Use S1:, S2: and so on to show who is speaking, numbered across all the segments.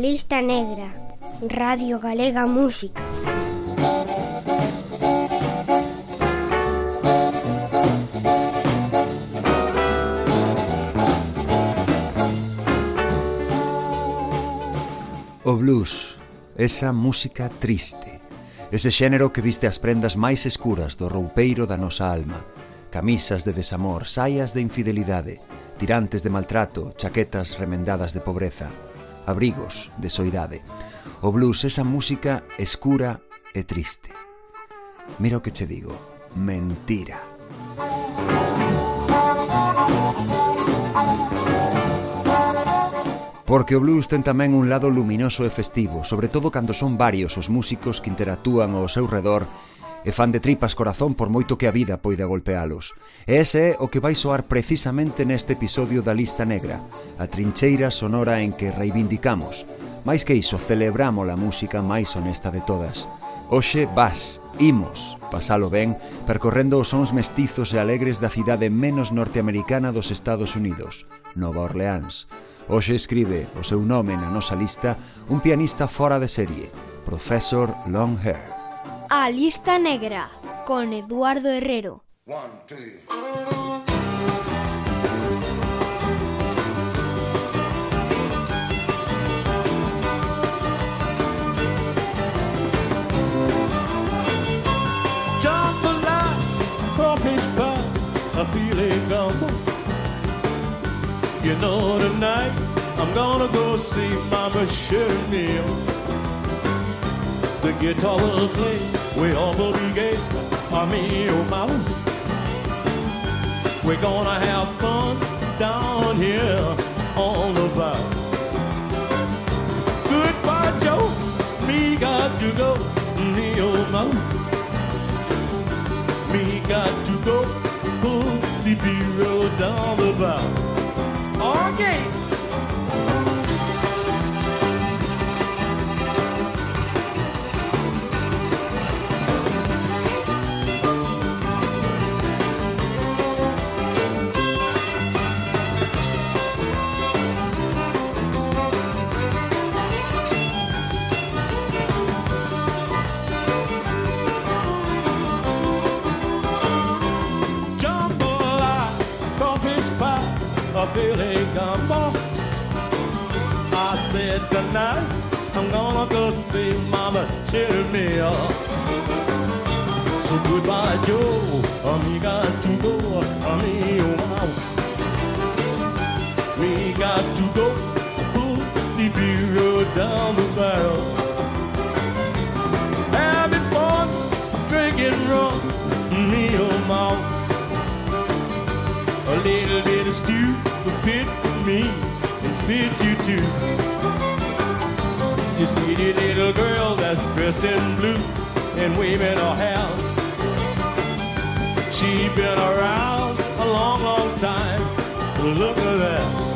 S1: Lista Negra, Radio Galega Música.
S2: O blues, esa música triste, ese xénero que viste as prendas máis escuras do roupeiro da nosa alma, camisas de desamor, saias de infidelidade, tirantes de maltrato, chaquetas remendadas de pobreza abrigos de soidade. O blues, esa música escura e triste. Mira o que che digo, mentira. Porque o blues ten tamén un lado luminoso e festivo, sobre todo cando son varios os músicos que interactúan ao seu redor e fan de tripas corazón por moito que a vida poida golpealos. E ese é o que vai soar precisamente neste episodio da Lista Negra, a trincheira sonora en que reivindicamos. Mais que iso, celebramos a música máis honesta de todas. Oxe vas, imos, pasalo ben, percorrendo os sons mestizos e alegres da cidade menos norteamericana dos Estados Unidos, Nova Orleans. Oxe escribe o seu nome na nosa lista un pianista fora de serie, Professor Longhair.
S3: A lista negra, con Eduardo Herrero.
S4: One, two.
S5: A filet gumbo. You know tonight I'm gonna go see Mama Cheryl. The guitar will play, we all will be gay. Mean, oh mama. We're gonna have fun down here on the bar. Goodbye, Joe. Me got to go, me oh mama. Me got to go, pull the bureau down the bar. Okay. Filet. I said tonight I'm gonna go see Mama cheer me up. So goodbye, Joe. We got to go. Me, mama. We got to go. Pull the bureau down the barrel. Having fun, drinking rum. Me, oh, mama. A little bit of stew will fit for me and fit you too. You see the little girl that's dressed in blue and waving her hand. She been around a long, long time. Look at that.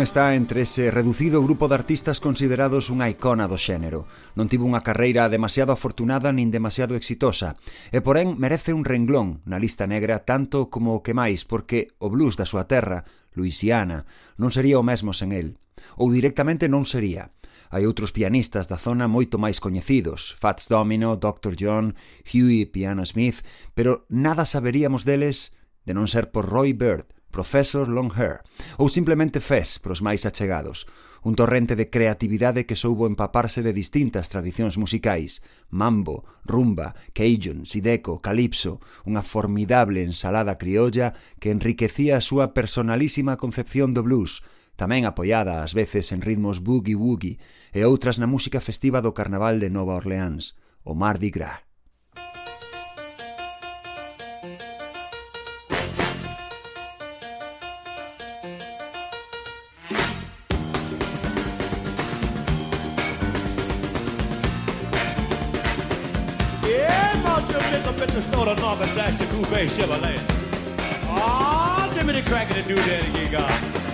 S2: Está entre ese reducido grupo de artistas considerados unha icona do xénero. Non tivo unha carreira demasiado afortunada nin demasiado exitosa, e porén merece un renglón na lista negra tanto como o que máis, porque o blues da súa terra, Luisiana, non sería o mesmo sen el. Ou directamente non sería. Hai outros pianistas da zona moito máis coñecidos, Fats Domino, Dr. John, Huey Piano Smith, pero nada saberíamos deles de non ser por Roy Bird, Professor Longhair, ou simplemente Fez pros máis achegados, un torrente de creatividade que soubo empaparse de distintas tradicións musicais, mambo, rumba, cajun, sideco, calipso, unha formidable ensalada criolla que enriquecía a súa personalísima concepción do blues, tamén apoiada ás veces en ritmos boogie-woogie e outras na música festiva do Carnaval de Nova Orleans, o Mardi Gras.
S5: Coupe Chevrolet. Oh, Jimmy the Cracker to do that again, God.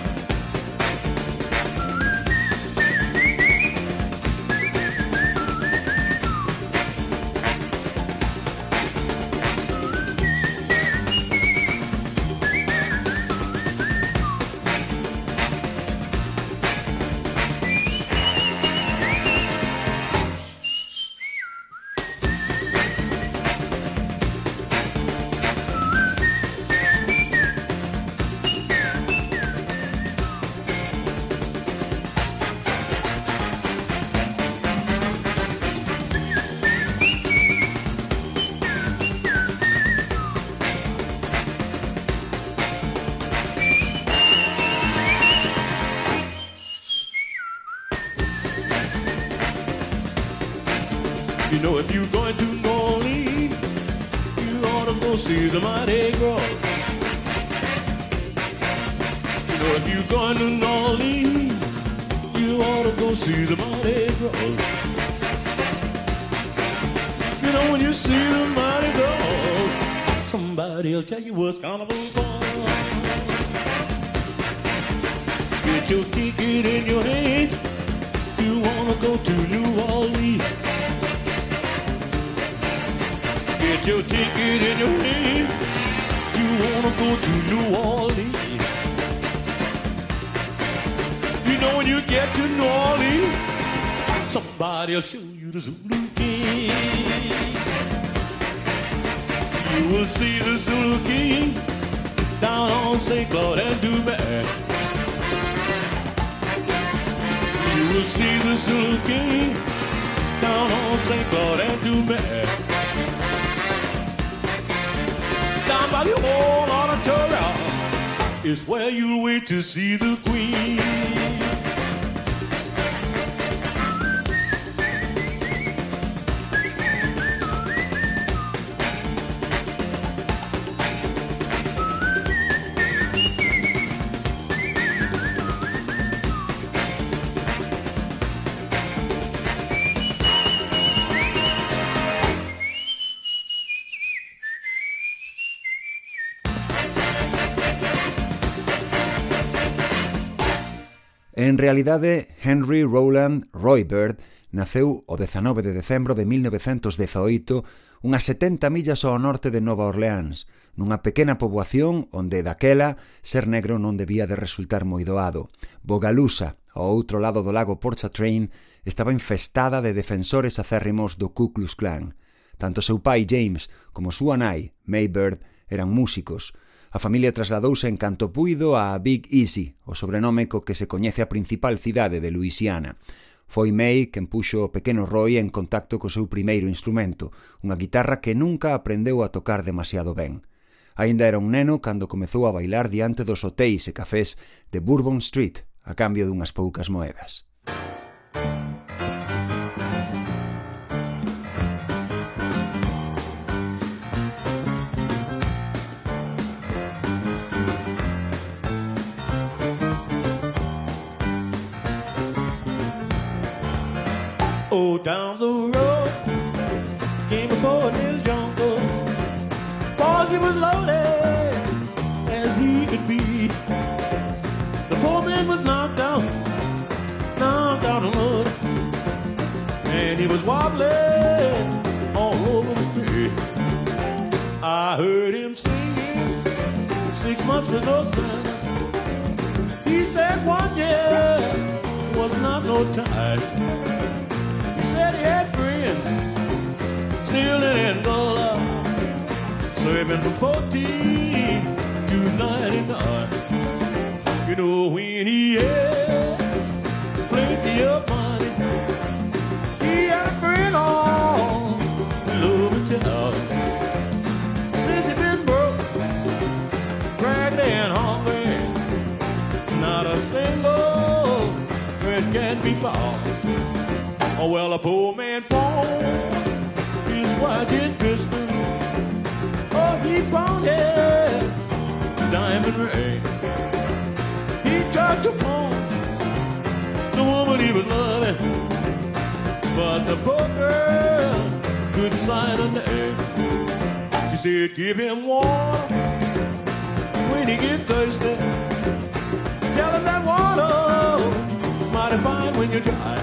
S5: Will tell you what's carnival for. Get your ticket in your hand if you wanna go to New Orleans. Get your ticket in your hand if you wanna go to New Orleans. You know when you get to New Orleans, somebody'll show you the Zulu is where you'll wait to see the Queen.
S2: realidade, Henry Roland Roybird naceu o 19 de decembro de 1918 unhas 70 millas ao norte de Nova Orleans, nunha pequena poboación onde daquela ser negro non debía de resultar moi doado. Bogalusa, ao outro lado do lago Pontchartrain, estaba infestada de defensores acérrimos do Ku Klux Klan. Tanto seu pai James como súa nai, Maybird, eran músicos, A familia trasladouse en canto puido a Big Easy, o sobrenome co que se coñece a principal cidade de Luisiana. Foi May quen puxo o pequeno Roy en contacto co seu primeiro instrumento, unha guitarra que nunca aprendeu a tocar demasiado ben. Aínda era un neno cando comezou a bailar diante dos hotéis e cafés de Bourbon Street a cambio dunhas poucas moedas.
S5: Música Oh, down the road came a poor little jungle. Cause he was loaded as he could be. The poor man was knocked out, knocked out on road. And he was wobbling all over the street. I heard him singing six months with no sense. He said one year was not no time number 14, tonight in the art. You know, when he had plenty of money, he had a friend on loving child. Since he been broke, ragged and hungry, not a single friend can be found. Oh, well, a poor man pawned his watch in Christmas. Diamond ring. He tried to pawn the woman he was loving, but the poor girl couldn't sign a name. She said, "Give him water when he get thirsty. Tell him that water mighty fine when you're dry."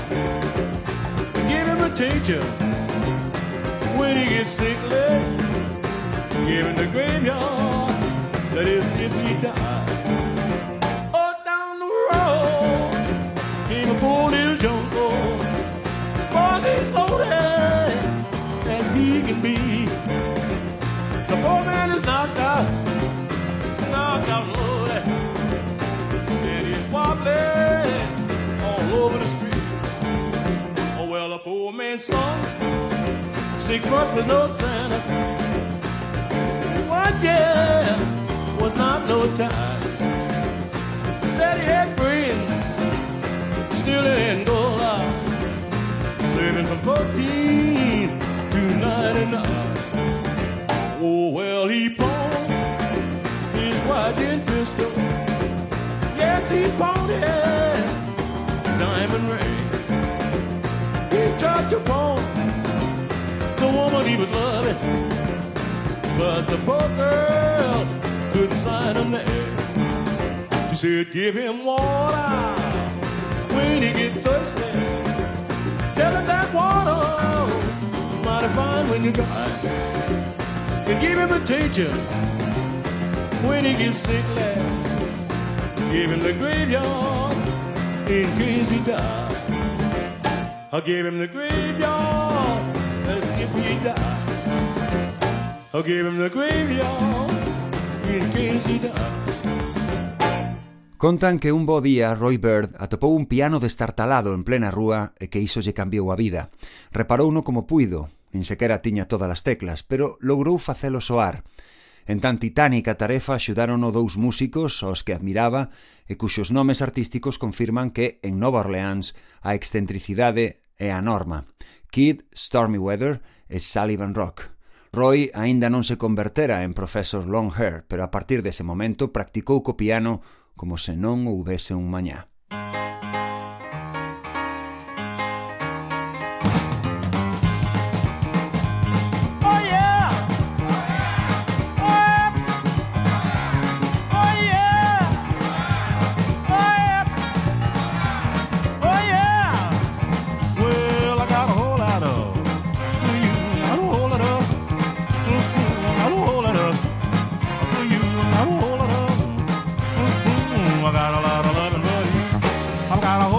S5: Give him a teacher when he gets sickly. Give him the graveyard, that is if he died. Oh, down the road came a poor little jungle. Boy, he's loaded as he can be. The poor man is knocked out, knocked out loaded. And he's wobbling all over the street. Oh, well, a poor man's son, six months with no Santa. Year was not no time. Said he had friends still in Angola, serving from 14 to 99. Oh, well, he pawned his watch and pistol. Yes, he pawned it, diamond ring. He tried to pawn the woman he was loving, but the poor girl couldn't sign a name. She said, "Give him water when he gets thirsty. Tell him that water mighty fine when you dry. And give him a teacher when he gets sick sickly. Give him the graveyard in case he dies." I gave him the graveyard as if he died. I'll give him the graveyard in case he dies.
S2: Contan que un bo día Roy Bird atopou un piano destartalado en plena rúa e que iso lle cambiou a vida. Reparouno como puido, nin sequera tiña todas as teclas, pero logrou facelo soar. En tan titánica tarefa axudárono dous músicos aos que admiraba e cuxos nomes artísticos confirman que en Nova Orleans a excentricidade é a norma. Kid Stormy Weather e Sullivan Rock. Roy aínda non se convertera en profesor Longhair, pero a partir dese momento practicou co piano como se non houbese un mañá.
S5: Música got a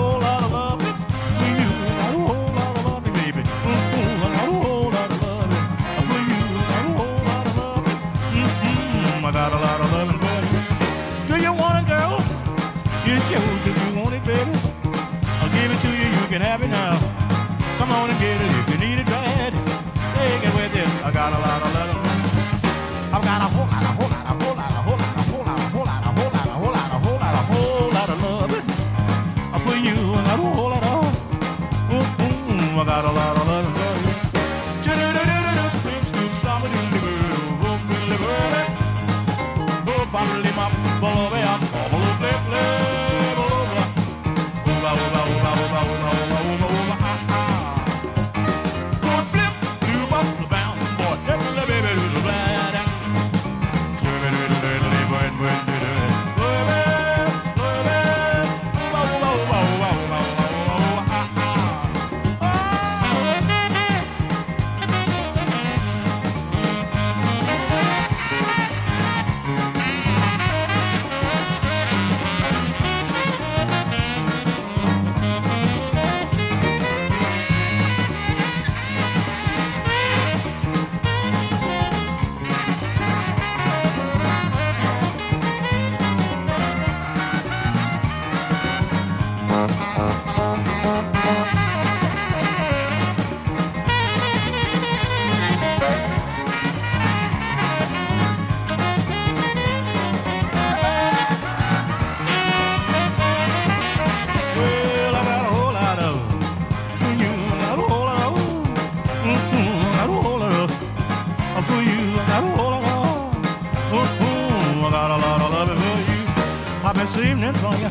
S5: have this evening for you.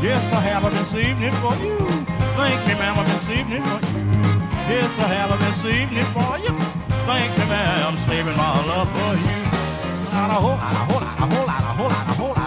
S5: Yes, I have this evening for you. Thank me, mama, this evening for you. Yes, I have this evening for you. Thank me, ma'am, saving my love for you. Not a whole lot, a whole lot, a whole lot, a whole lot, a whole lot.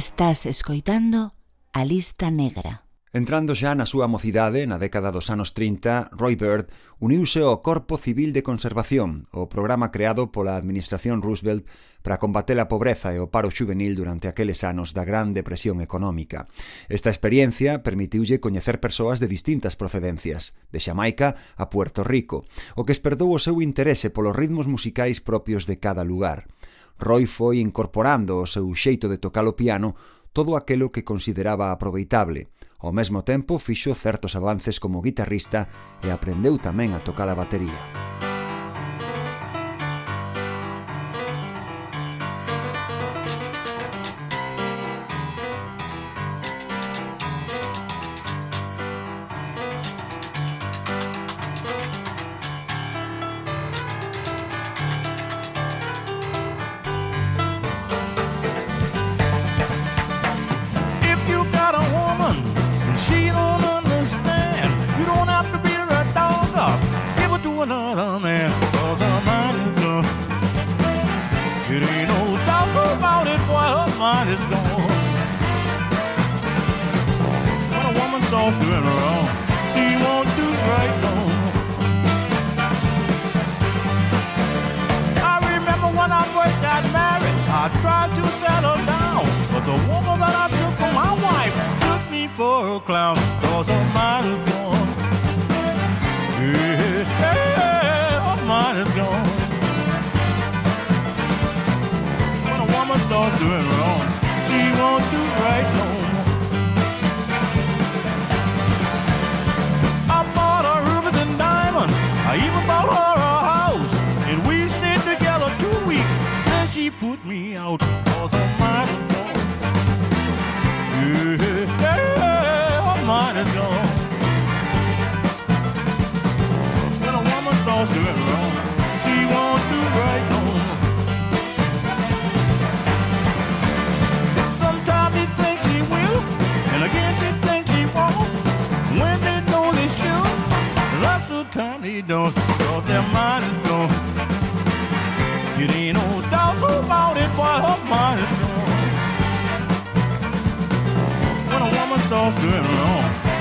S4: Estás escoitando a lista negra.
S5: Entrando xa na súa mocidade, na década dos anos 30, Roy Bird uniuse ao Corpo Civil de Conservación, o programa creado pola Administración Roosevelt para combater a pobreza e o paro xuvenil durante aqueles anos da Gran Depresión Económica. Esta experiencia permitiulle coñecer persoas de distintas procedencias, de Xamaica a Puerto Rico, o que esperdou o seu interese polos ritmos musicais propios de cada lugar. Roy foi incorporando ao seu xeito de tocar o piano todo aquelo que consideraba aproveitable. Ao mesmo tempo fixo certos avances como guitarrista e aprendeu tamén a tocar a batería.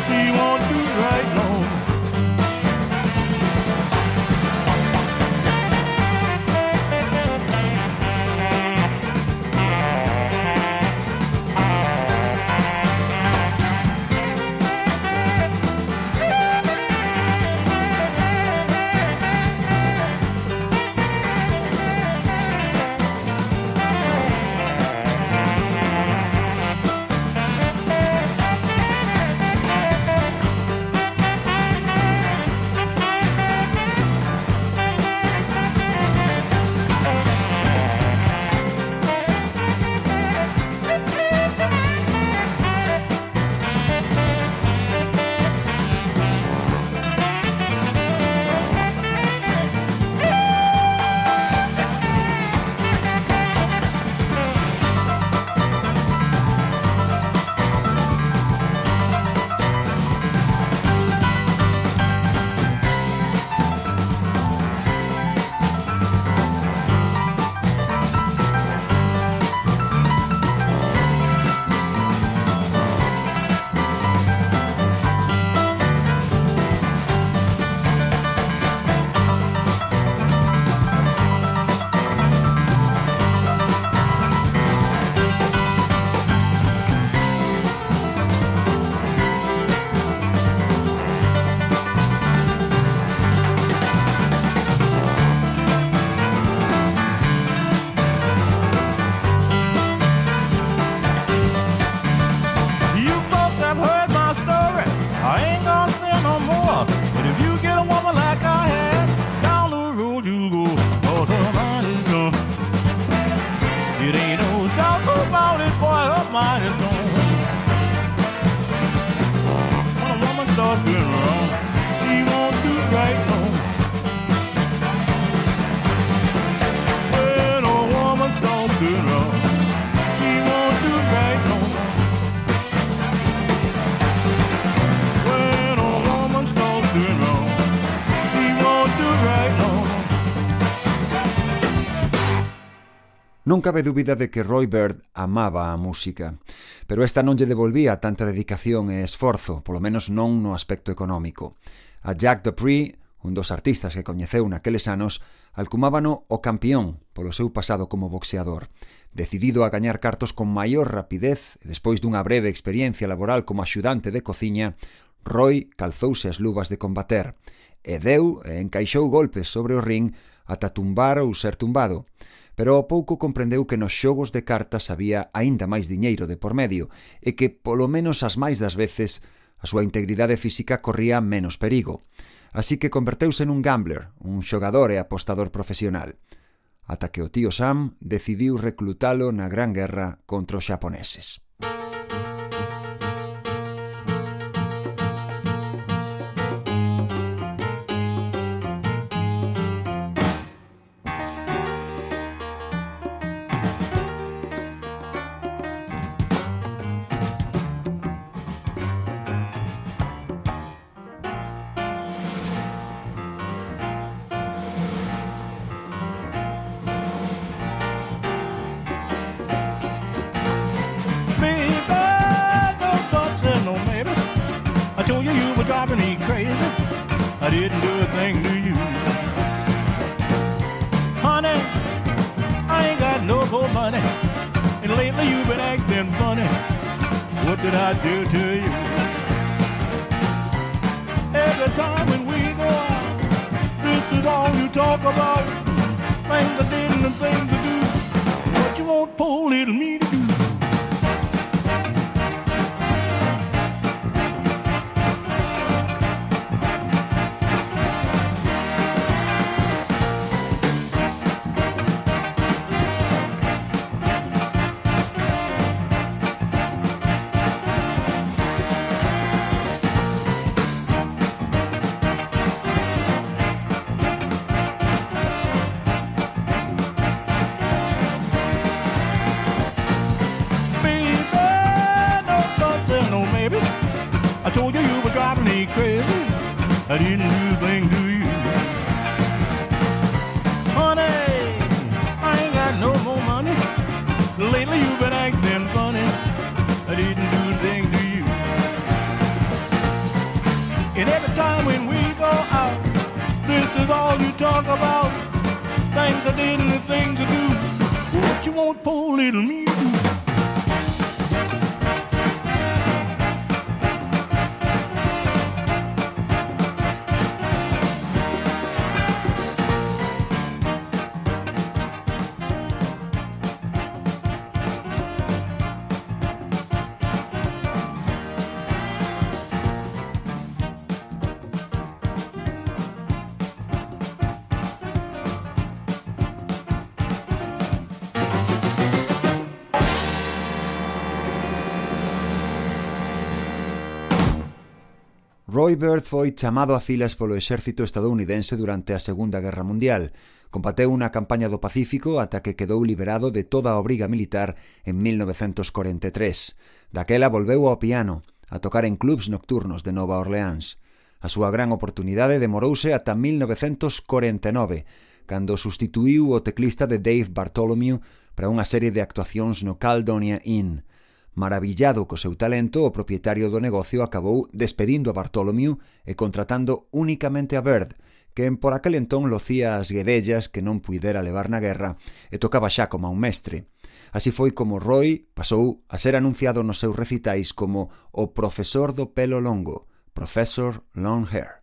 S5: we won't do right now.
S2: Non cabe dúbida de que Roy Bird amaba a música, pero esta non lle devolvía tanta dedicación e esforzo, polo menos non no aspecto económico. A Jack Dupree, un dos artistas que coñeceu naqueles anos, alcumábano o campeón polo seu pasado como boxeador. Decidido a gañar cartos con maior rapidez, e despois dunha breve experiencia laboral como axudante de cociña, Roy calzouse as luvas de combater e deu e encaixou golpes sobre o ring ata tumbar ou ser tumbado pero ao pouco comprendeu que nos xogos de cartas había aínda máis diñeiro de por medio e que, polo menos as máis das veces, a súa integridade física corría menos perigo. Así que converteuse nun gambler, un xogador e apostador profesional. Ata que o tío Sam decidiu reclutalo na Gran Guerra contra os xaponeses. honey, I
S5: ain't got no more money. And lately you've been acting funny. What did I do to you? Every time when we go out, this is all you talk about. Things I did and things to do. What you want poor little me to do?
S2: Hoiberg foi chamado a filas polo exército estadounidense durante a Segunda Guerra Mundial. Combateu unha campaña do Pacífico ata que quedou liberado de toda a obriga militar en 1943. Daquela volveu ao piano, a tocar en clubs nocturnos de Nova Orleans. A súa gran oportunidade demorouse ata 1949, cando sustituíu o teclista de Dave Bartholomew para unha serie de actuacións no Caldonia Inn. Maravillado co seu talento, o propietario do negocio acabou despedindo a Bartolomeu e contratando únicamente a Bird, que por aquel entón locía as guedellas que non puidera levar na guerra e tocaba xa como un mestre. Así foi como Roy pasou a ser anunciado nos seus recitais como o profesor do pelo longo, Professor Long Hair.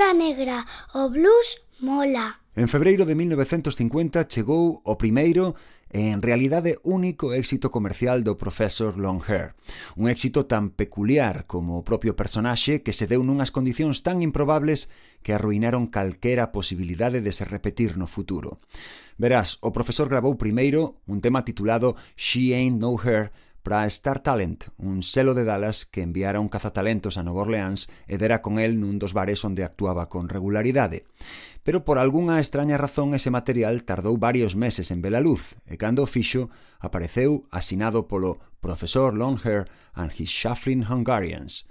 S1: Lista negra, o blues mola.
S2: En febreiro de 1950 chegou o primeiro e en realidade único éxito comercial do Professor Longhair. Un éxito tan peculiar como o propio personaxe que se deu nunhas condicións tan improbables que arruinaron calquera posibilidade de se repetir no futuro. Verás, o profesor grabou primeiro un tema titulado She Ain't No Hair para Star Talent, un selo de Dallas que enviara un cazatalentos a Nova Orleans e dera con el nun dos bares onde actuaba con regularidade. Pero por algunha extraña razón ese material tardou varios meses en ver a luz e cando o fixo apareceu asinado polo profesor Longhair and his Shuffling Hungarians.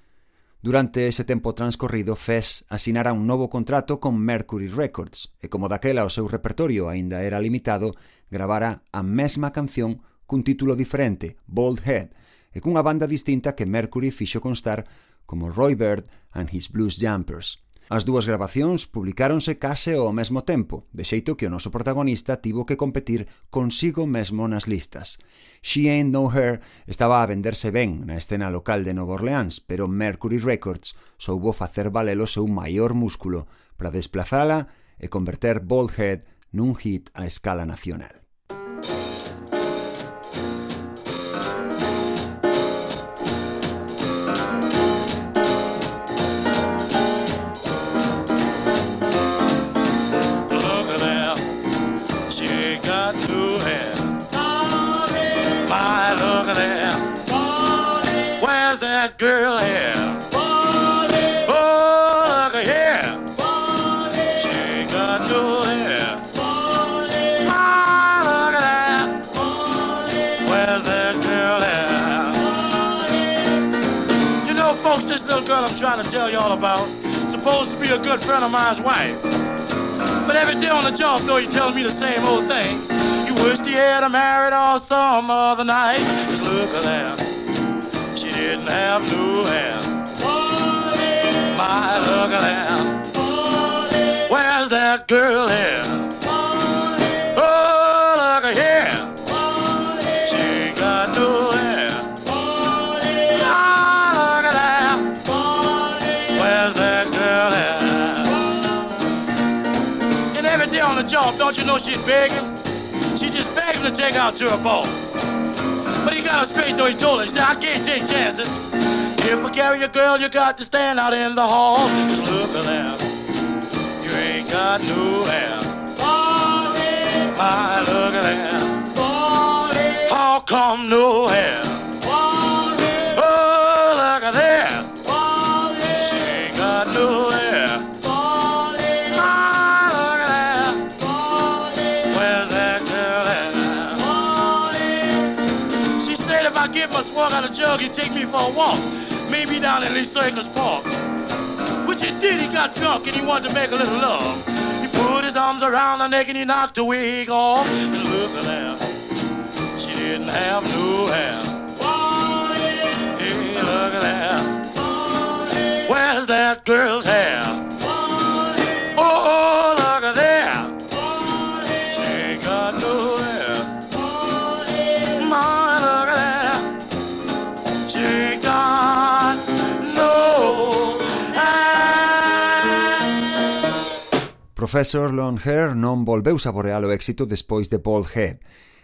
S2: Durante ese tempo transcorrido, Fess asinara un novo contrato con Mercury Records e como daquela o seu repertorio aínda era limitado, gravara a mesma canción cun título diferente, Bald Head, e cunha banda distinta que Mercury fixo constar como Roy Bird and his Blues Jumpers. As dúas grabacións publicáronse case ao mesmo tempo, de xeito que o noso protagonista tivo que competir consigo mesmo nas listas. She Ain't No Her estaba a venderse ben na escena local de Nova Orleans, pero Mercury Records soubo facer valer o seu maior músculo para desplazala e converter Baldhead nun hit a escala nacional.
S6: Girl here? Oh, look at here. She got. My, look at that. Where's that girl here? You know, folks, this little girl I'm trying to tell you all about supposed to be a good friend of mine's wife. But every day on the job, though, you're telling me the same old thing. You wished you had her married or some other night. Just look at that. Didn't have no hair. My, look at. Where's that girl here? Oh, look here. She ain't got no hair. Look at that. Where's that girl here? And every day on the job, don't you know she's begging? She just begging to take out to her boss. Got her straight told her, he said, I can't take chances. If I carry a girl, you got to stand out in the hall. Just look at that. You ain't got no hair. My, look at that. How come no hair? Swung out of jug, he'd take me for a walk. Maybe down at Lee Circus Park. Which he did, he got drunk and he wanted to make a little love. He put his arms around her neck and he knocked her wig off. And look at that. She didn't have no hair. Hey, look at that. Where's that girl's hair?
S2: Professor Longhair non volveu saborear o éxito despois de Bald Head,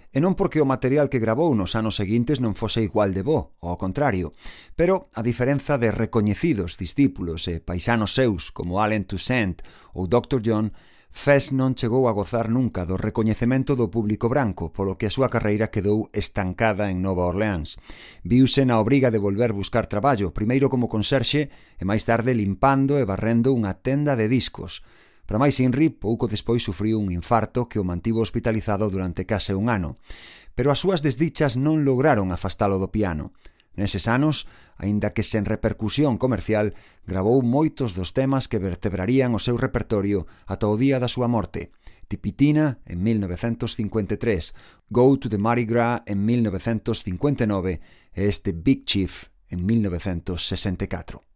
S2: e non porque o material que grabou nos anos seguintes non fose igual de bo, ao contrario, pero a diferenza de recoñecidos discípulos e paisanos seus como Allen Toussaint ou Dr. John Fess non chegou a gozar nunca do recoñecemento do público branco, polo que a súa carreira quedou estancada en Nova Orleans. Viuse na obriga de volver buscar traballo, primeiro como conserxe e máis tarde limpando e barrendo unha tenda de discos, Para máis Inri, pouco despois sufriu un infarto que o mantivo hospitalizado durante case un ano, pero as súas desdichas non lograron afastalo do piano. Neses anos, aínda que sen repercusión comercial, gravou moitos dos temas que vertebrarían o seu repertorio ata o día da súa morte. Tipitina en 1953, Go to the Mardi Gras en 1959 e este Big Chief en 1964.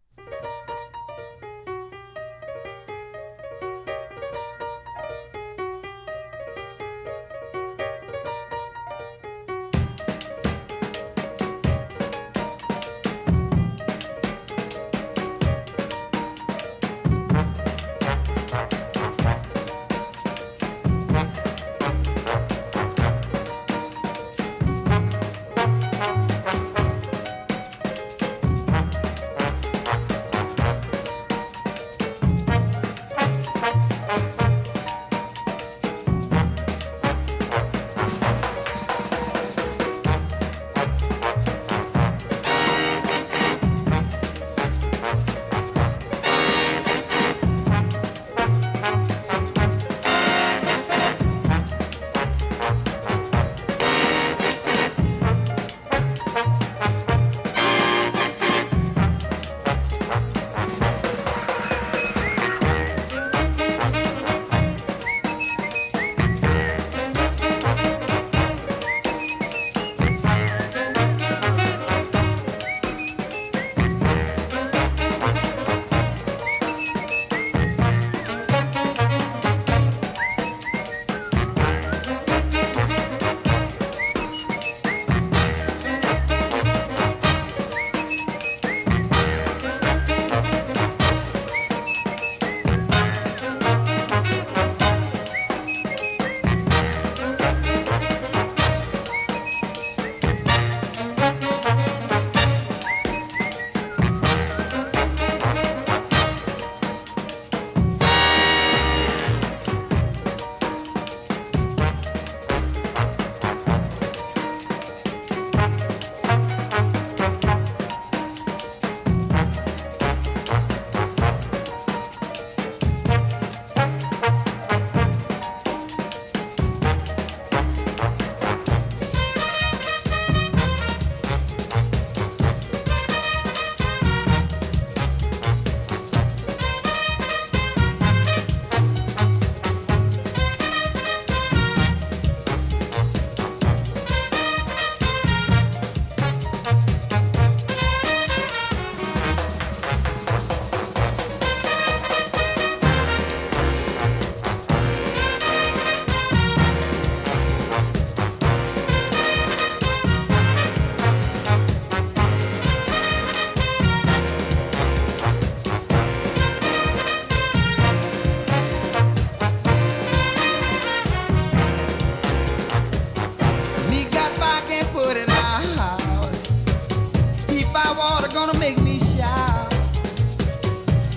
S7: gonna make me shout.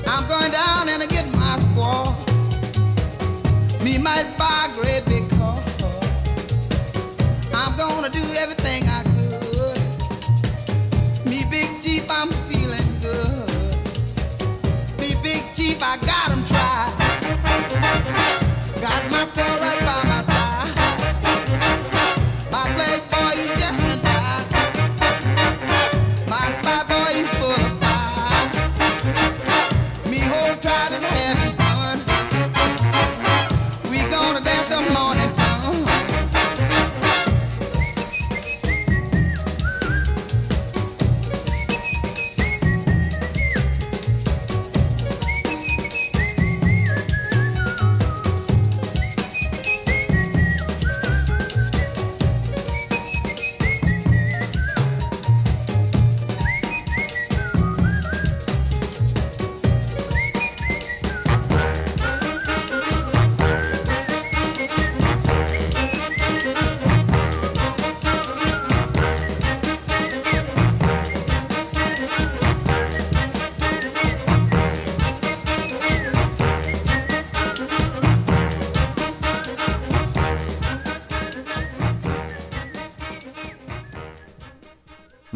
S7: I'm going down and I get my score. Me might buy a great big car. I'm gonna do everything I can.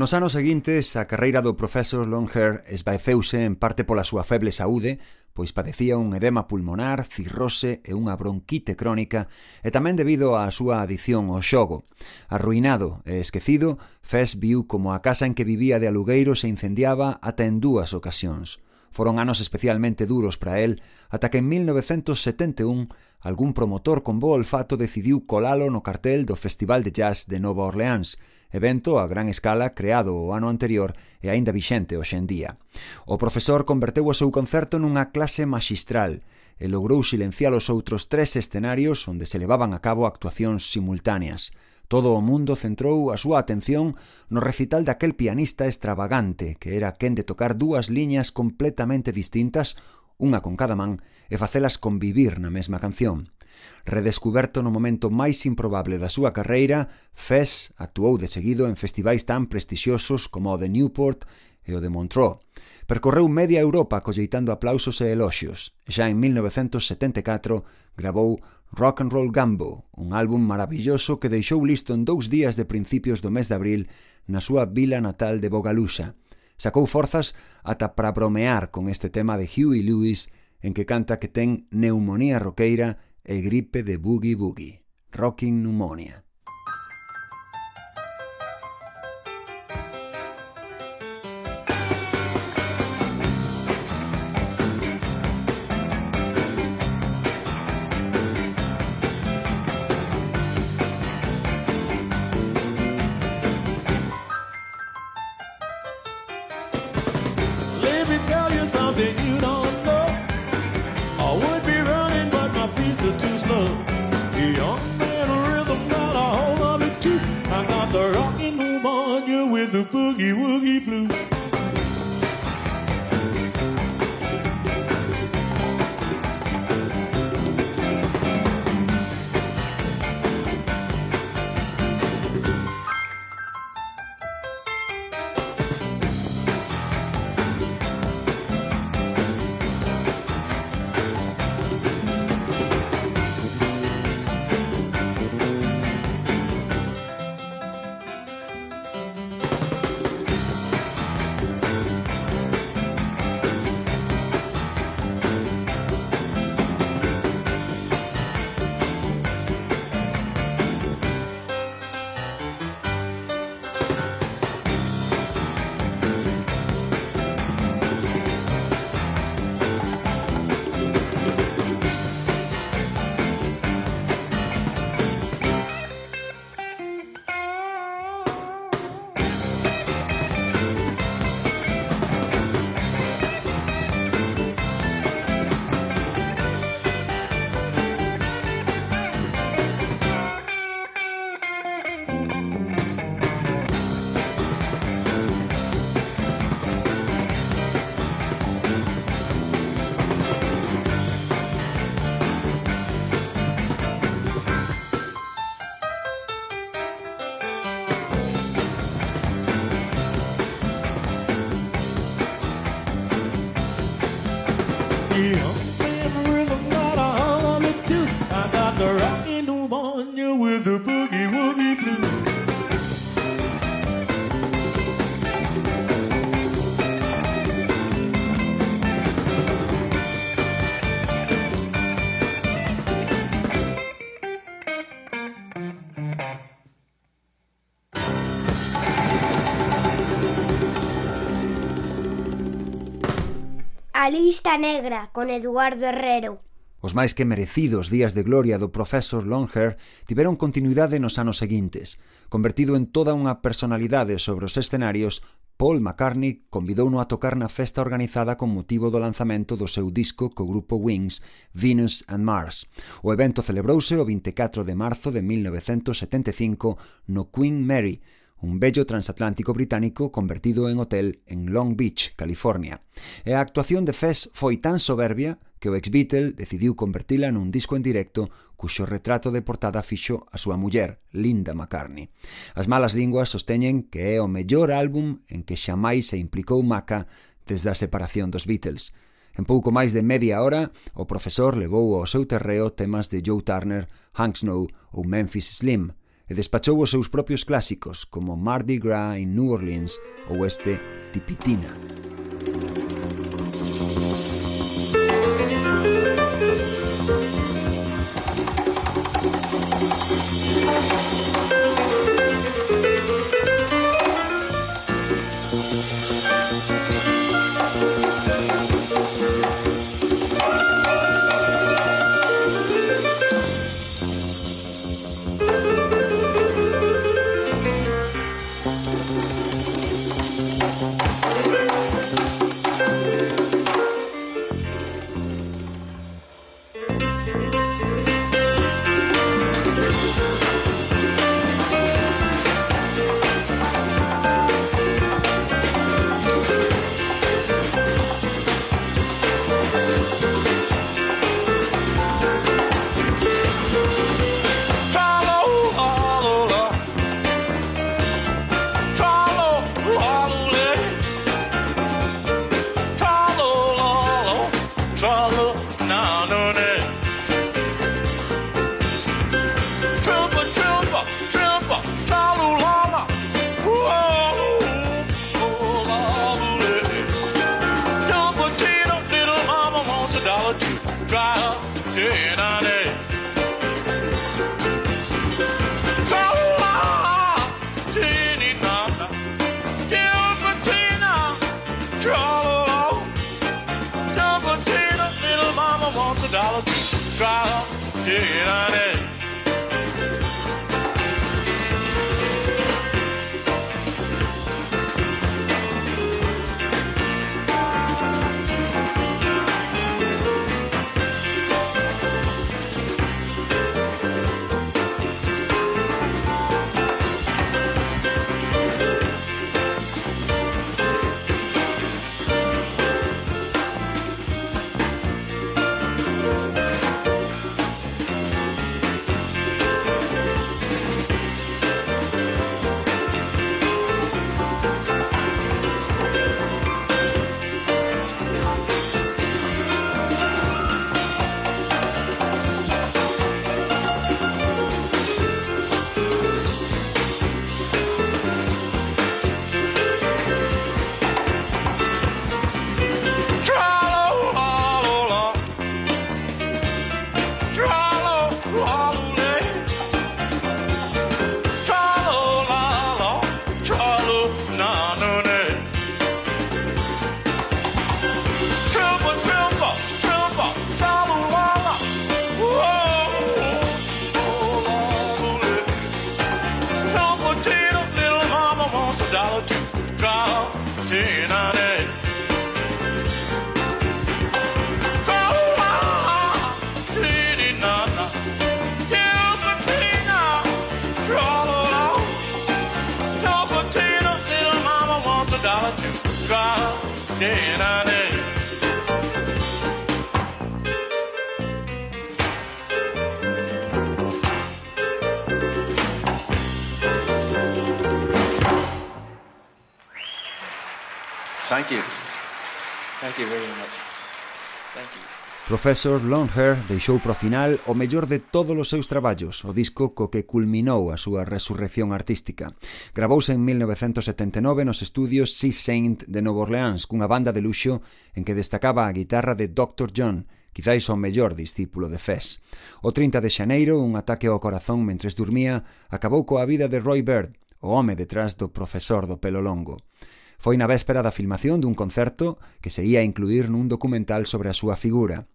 S2: Nos anos seguintes, a carreira do profesor Longhair esvaeceuse en parte pola súa feble saúde, pois padecía un edema pulmonar, cirrose e unha bronquite crónica, e tamén debido á súa adición ao xogo. Arruinado e esquecido, Fes viu como a casa en que vivía de alugueiro se incendiaba ata en dúas ocasións. Foron anos especialmente duros para el, ata que en 1971 algún promotor con bo olfato decidiu colalo no cartel do Festival de Jazz de Nova Orleans, evento a gran escala creado o ano anterior e aínda vixente hoxe en día. O profesor converteu o seu concerto nunha clase magistral e logrou silenciar os outros tres escenarios onde se levaban a cabo actuacións simultáneas. Todo o mundo centrou a súa atención no recital daquel pianista extravagante que era quen de tocar dúas liñas completamente distintas, unha con cada man, e facelas convivir na mesma canción. Redescuberto no momento máis improbable da súa carreira, Fess actuou de seguido en festivais tan prestixiosos como o de Newport e o de Montreux. Percorreu media Europa colleitando aplausos e eloxios. Xa en 1974 grabou Rock and Roll Gambo, un álbum maravilloso que deixou listo en dous días de principios do mes de abril na súa vila natal de Bogalusa. Sacou forzas ata para bromear con este tema de Huey Lewis en que canta que ten neumonía roqueira e gripe de boogie boogie, rocking pneumonia.
S5: A
S1: lista negra con Eduardo Herrero.
S2: Os máis que merecidos días de gloria do profesor Longhair tiveron continuidade nos anos seguintes. Convertido en toda unha personalidade sobre os escenarios, Paul McCartney convidouno a tocar na festa organizada con motivo do lanzamento do seu disco co grupo Wings, Venus and Mars. O evento celebrouse o 24 de marzo de 1975 no Queen Mary, un bello transatlántico británico convertido en hotel en Long Beach, California. E a actuación de Fess foi tan soberbia que o ex-Beatle decidiu convertila nun disco en directo cuxo retrato de portada fixo a súa muller, Linda McCartney. As malas linguas sosteñen que é o mellor álbum en que xamais se implicou Maca desde a separación dos Beatles. En pouco máis de media hora, o profesor levou ao seu terreo temas de Joe Turner, Hank Snow ou Memphis Slim,
S5: e despachou os seus propios clásicos como Mardi Gras en New Orleans ou este Tipitina. Tjenare!
S8: Thank you. Thank you very much. Thank you.
S5: Professor Longhair deixou para o final o mellor de todos os seus traballos, o disco co que culminou a súa resurrección artística. Gravouse en 1979 nos estudios Sea Saint de Nova Orleans, cunha banda de luxo en que destacaba a guitarra de Dr. John, quizáis o mellor discípulo de Fess. O 30 de xaneiro, un ataque ao corazón mentres dormía, acabou coa vida de Roy Bird, o home detrás do profesor do pelo longo. Foi na véspera da filmación dun concerto que se ia incluir nun documental sobre a súa figura.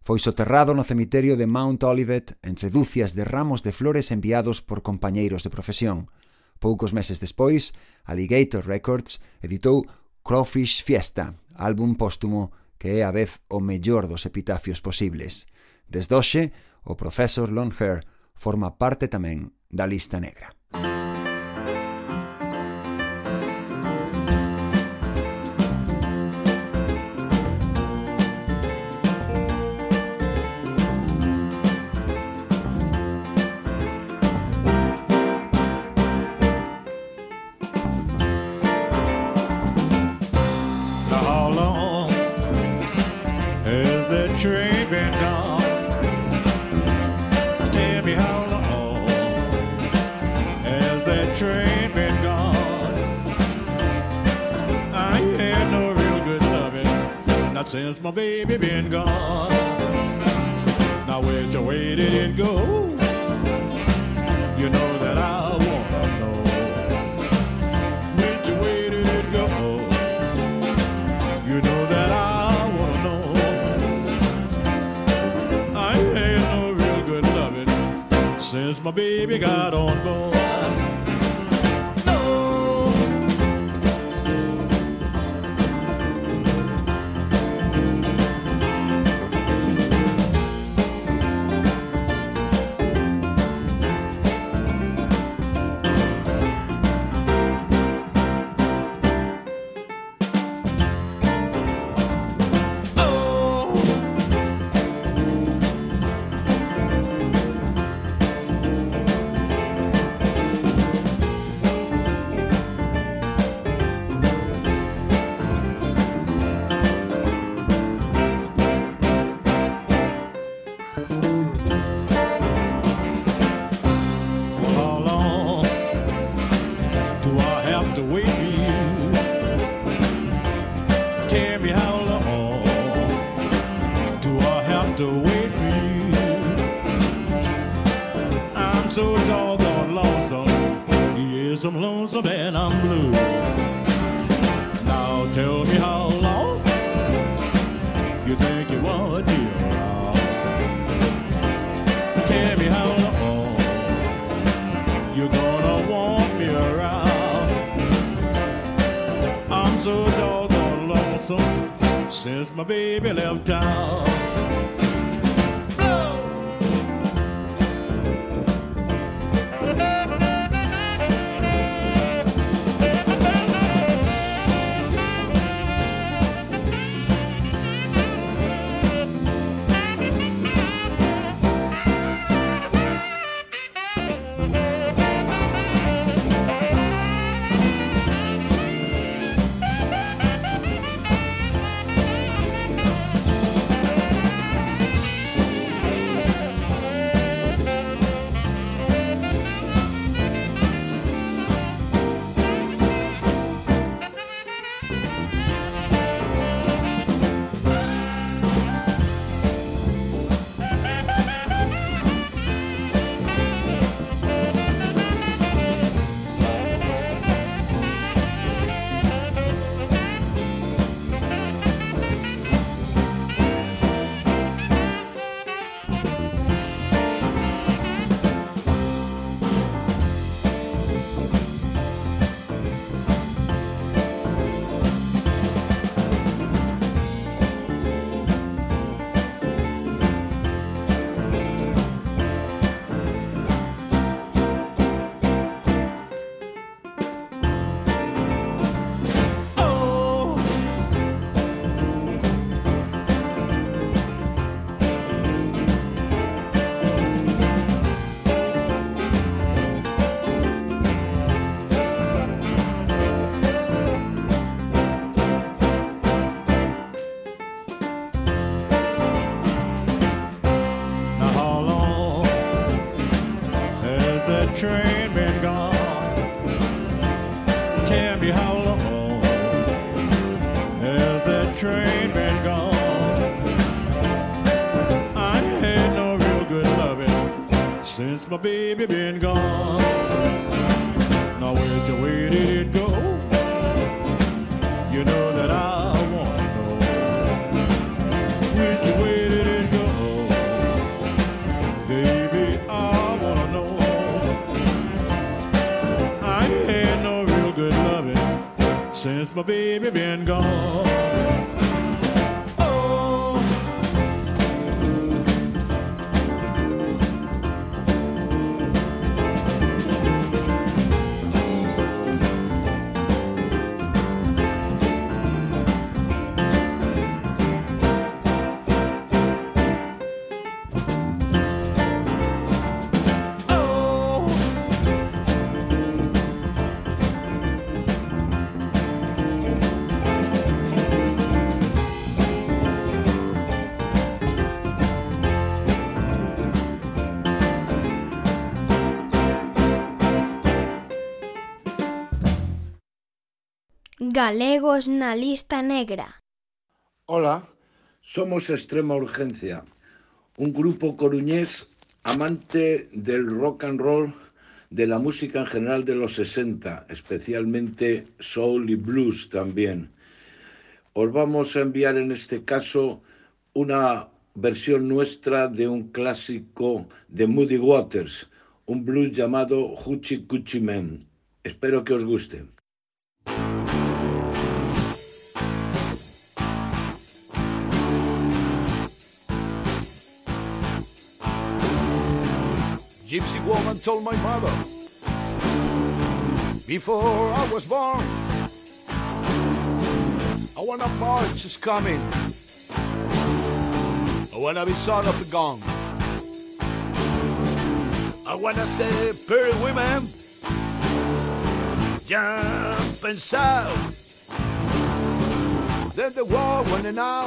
S5: Foi soterrado no cemiterio de Mount Olivet entre dúcias de ramos de flores enviados por compañeiros de profesión. Poucos meses despois, Alligator Records editou Crawfish Fiesta, álbum póstumo que é a vez o mellor dos epitafios posibles. Desdoxe, o profesor Longhair forma parte tamén da lista negra. Since my baby been gone. Now which way did it go? You know that I wanna know. Which way did it go? You know that I wanna know. I ain't no real good loving since my baby got on board. of and I'm blue. My baby been gone. Now which way did it go? You know that I wanna know. Which way did it go? Baby, I wanna know. I ain't had no real good loving since my baby been gone.
S3: Galegos na lista negra.
S9: Ola, Somos Extrema Urgencia, un grupo coruñés amante del rock and roll, de la música en general de los 60, especialmente soul y blues también. Os vamos a enviar en este caso una versión nuestra de un clásico de Moody Waters, un blues llamado Hoochie Coochie Man. Espero que os guste.
S10: Gypsy woman told my mother before I was born. I want a march is coming. I wanna be son of the gong. I wanna say pretty women jump and shout. Then the war went out.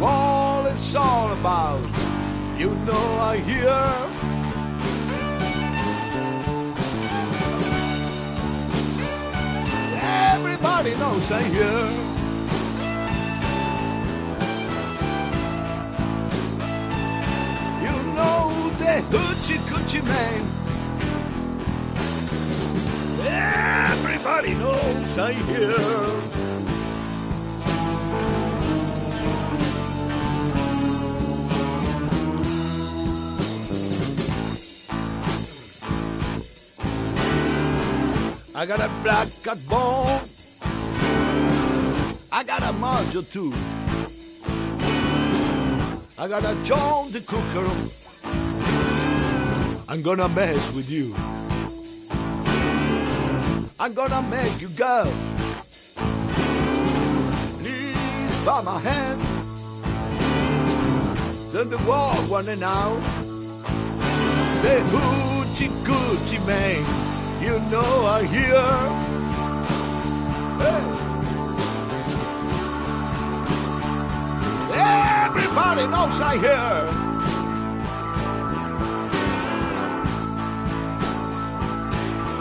S10: All it's all about. You know I hear. Everybody knows I hear. You know the hoochie coochie man. Everybody knows I hear I got a black cat bone. I got a mojo too. I got a John the Cooker. I'm gonna mess with you. I'm gonna make you go. Lead by my hand. Then the war running out. The hoochie coochie man you know I hear. Hey. Everybody knows I hear.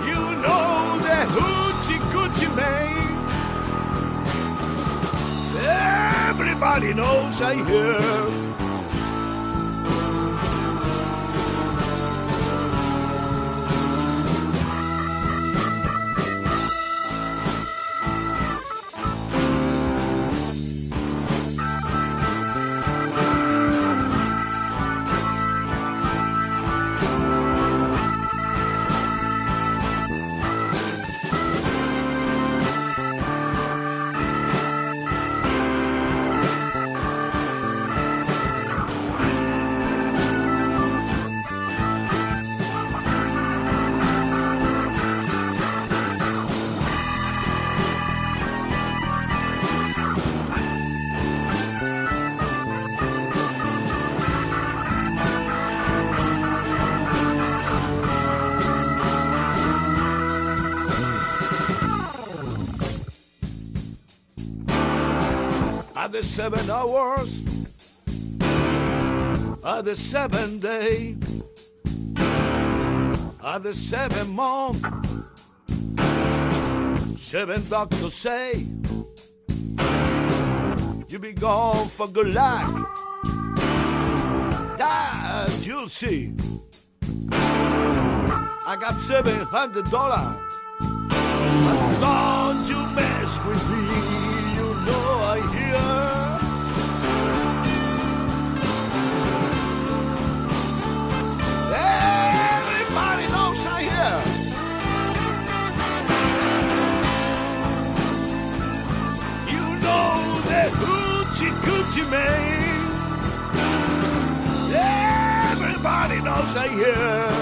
S10: You know the hoochie coochie man. Everybody knows I hear. Seven hours of the seven day of the seven month. Seven doctors say you be gone for good luck. That you'll see. I got seven hundred dollars man. Everybody knows I hear.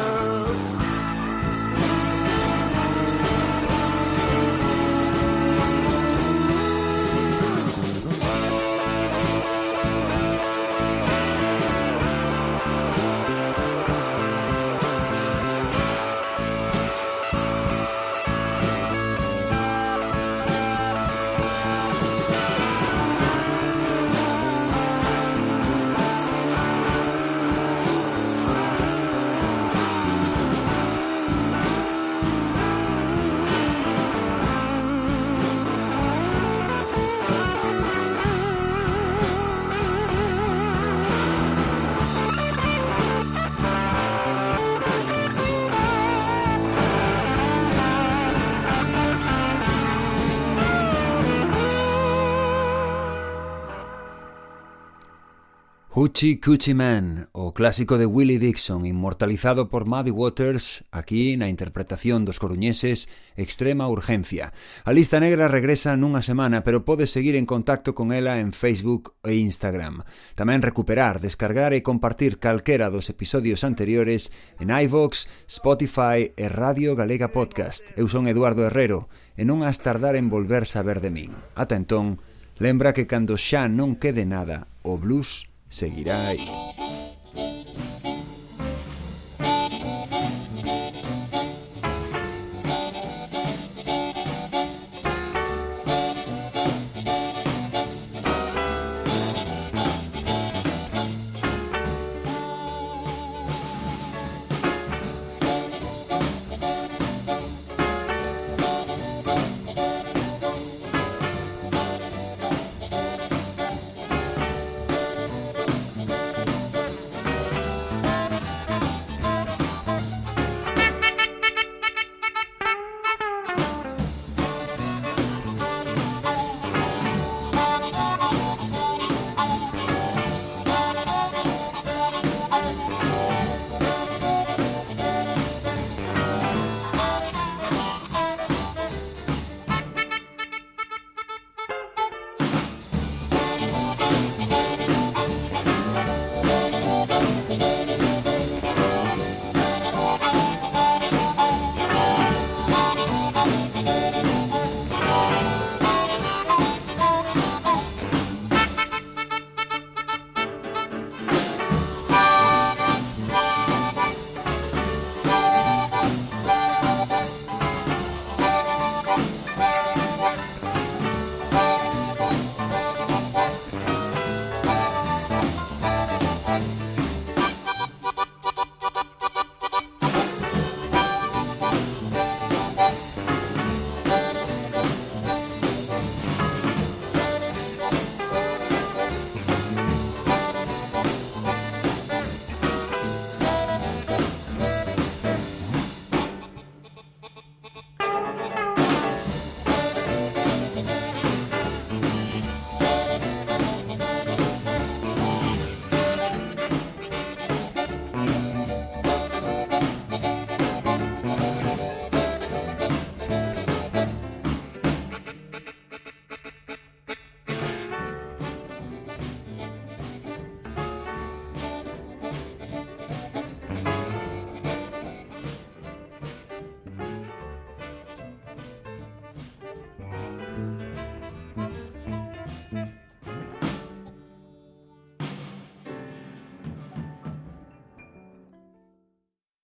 S2: Hoochie Coochie Man, o clásico de Willie Dixon, inmortalizado por Muddy Waters, aquí na interpretación dos coruñeses Extrema Urgencia. A lista negra regresa nunha semana, pero podes seguir en contacto con ela en Facebook e Instagram. Tamén recuperar, descargar e compartir calquera dos episodios anteriores en iVox, Spotify e Radio Galega Podcast. Eu son Eduardo Herrero, e non has tardar en volver saber de min. Ata entón, lembra que cando xa non quede nada, o blues seguirá ahí.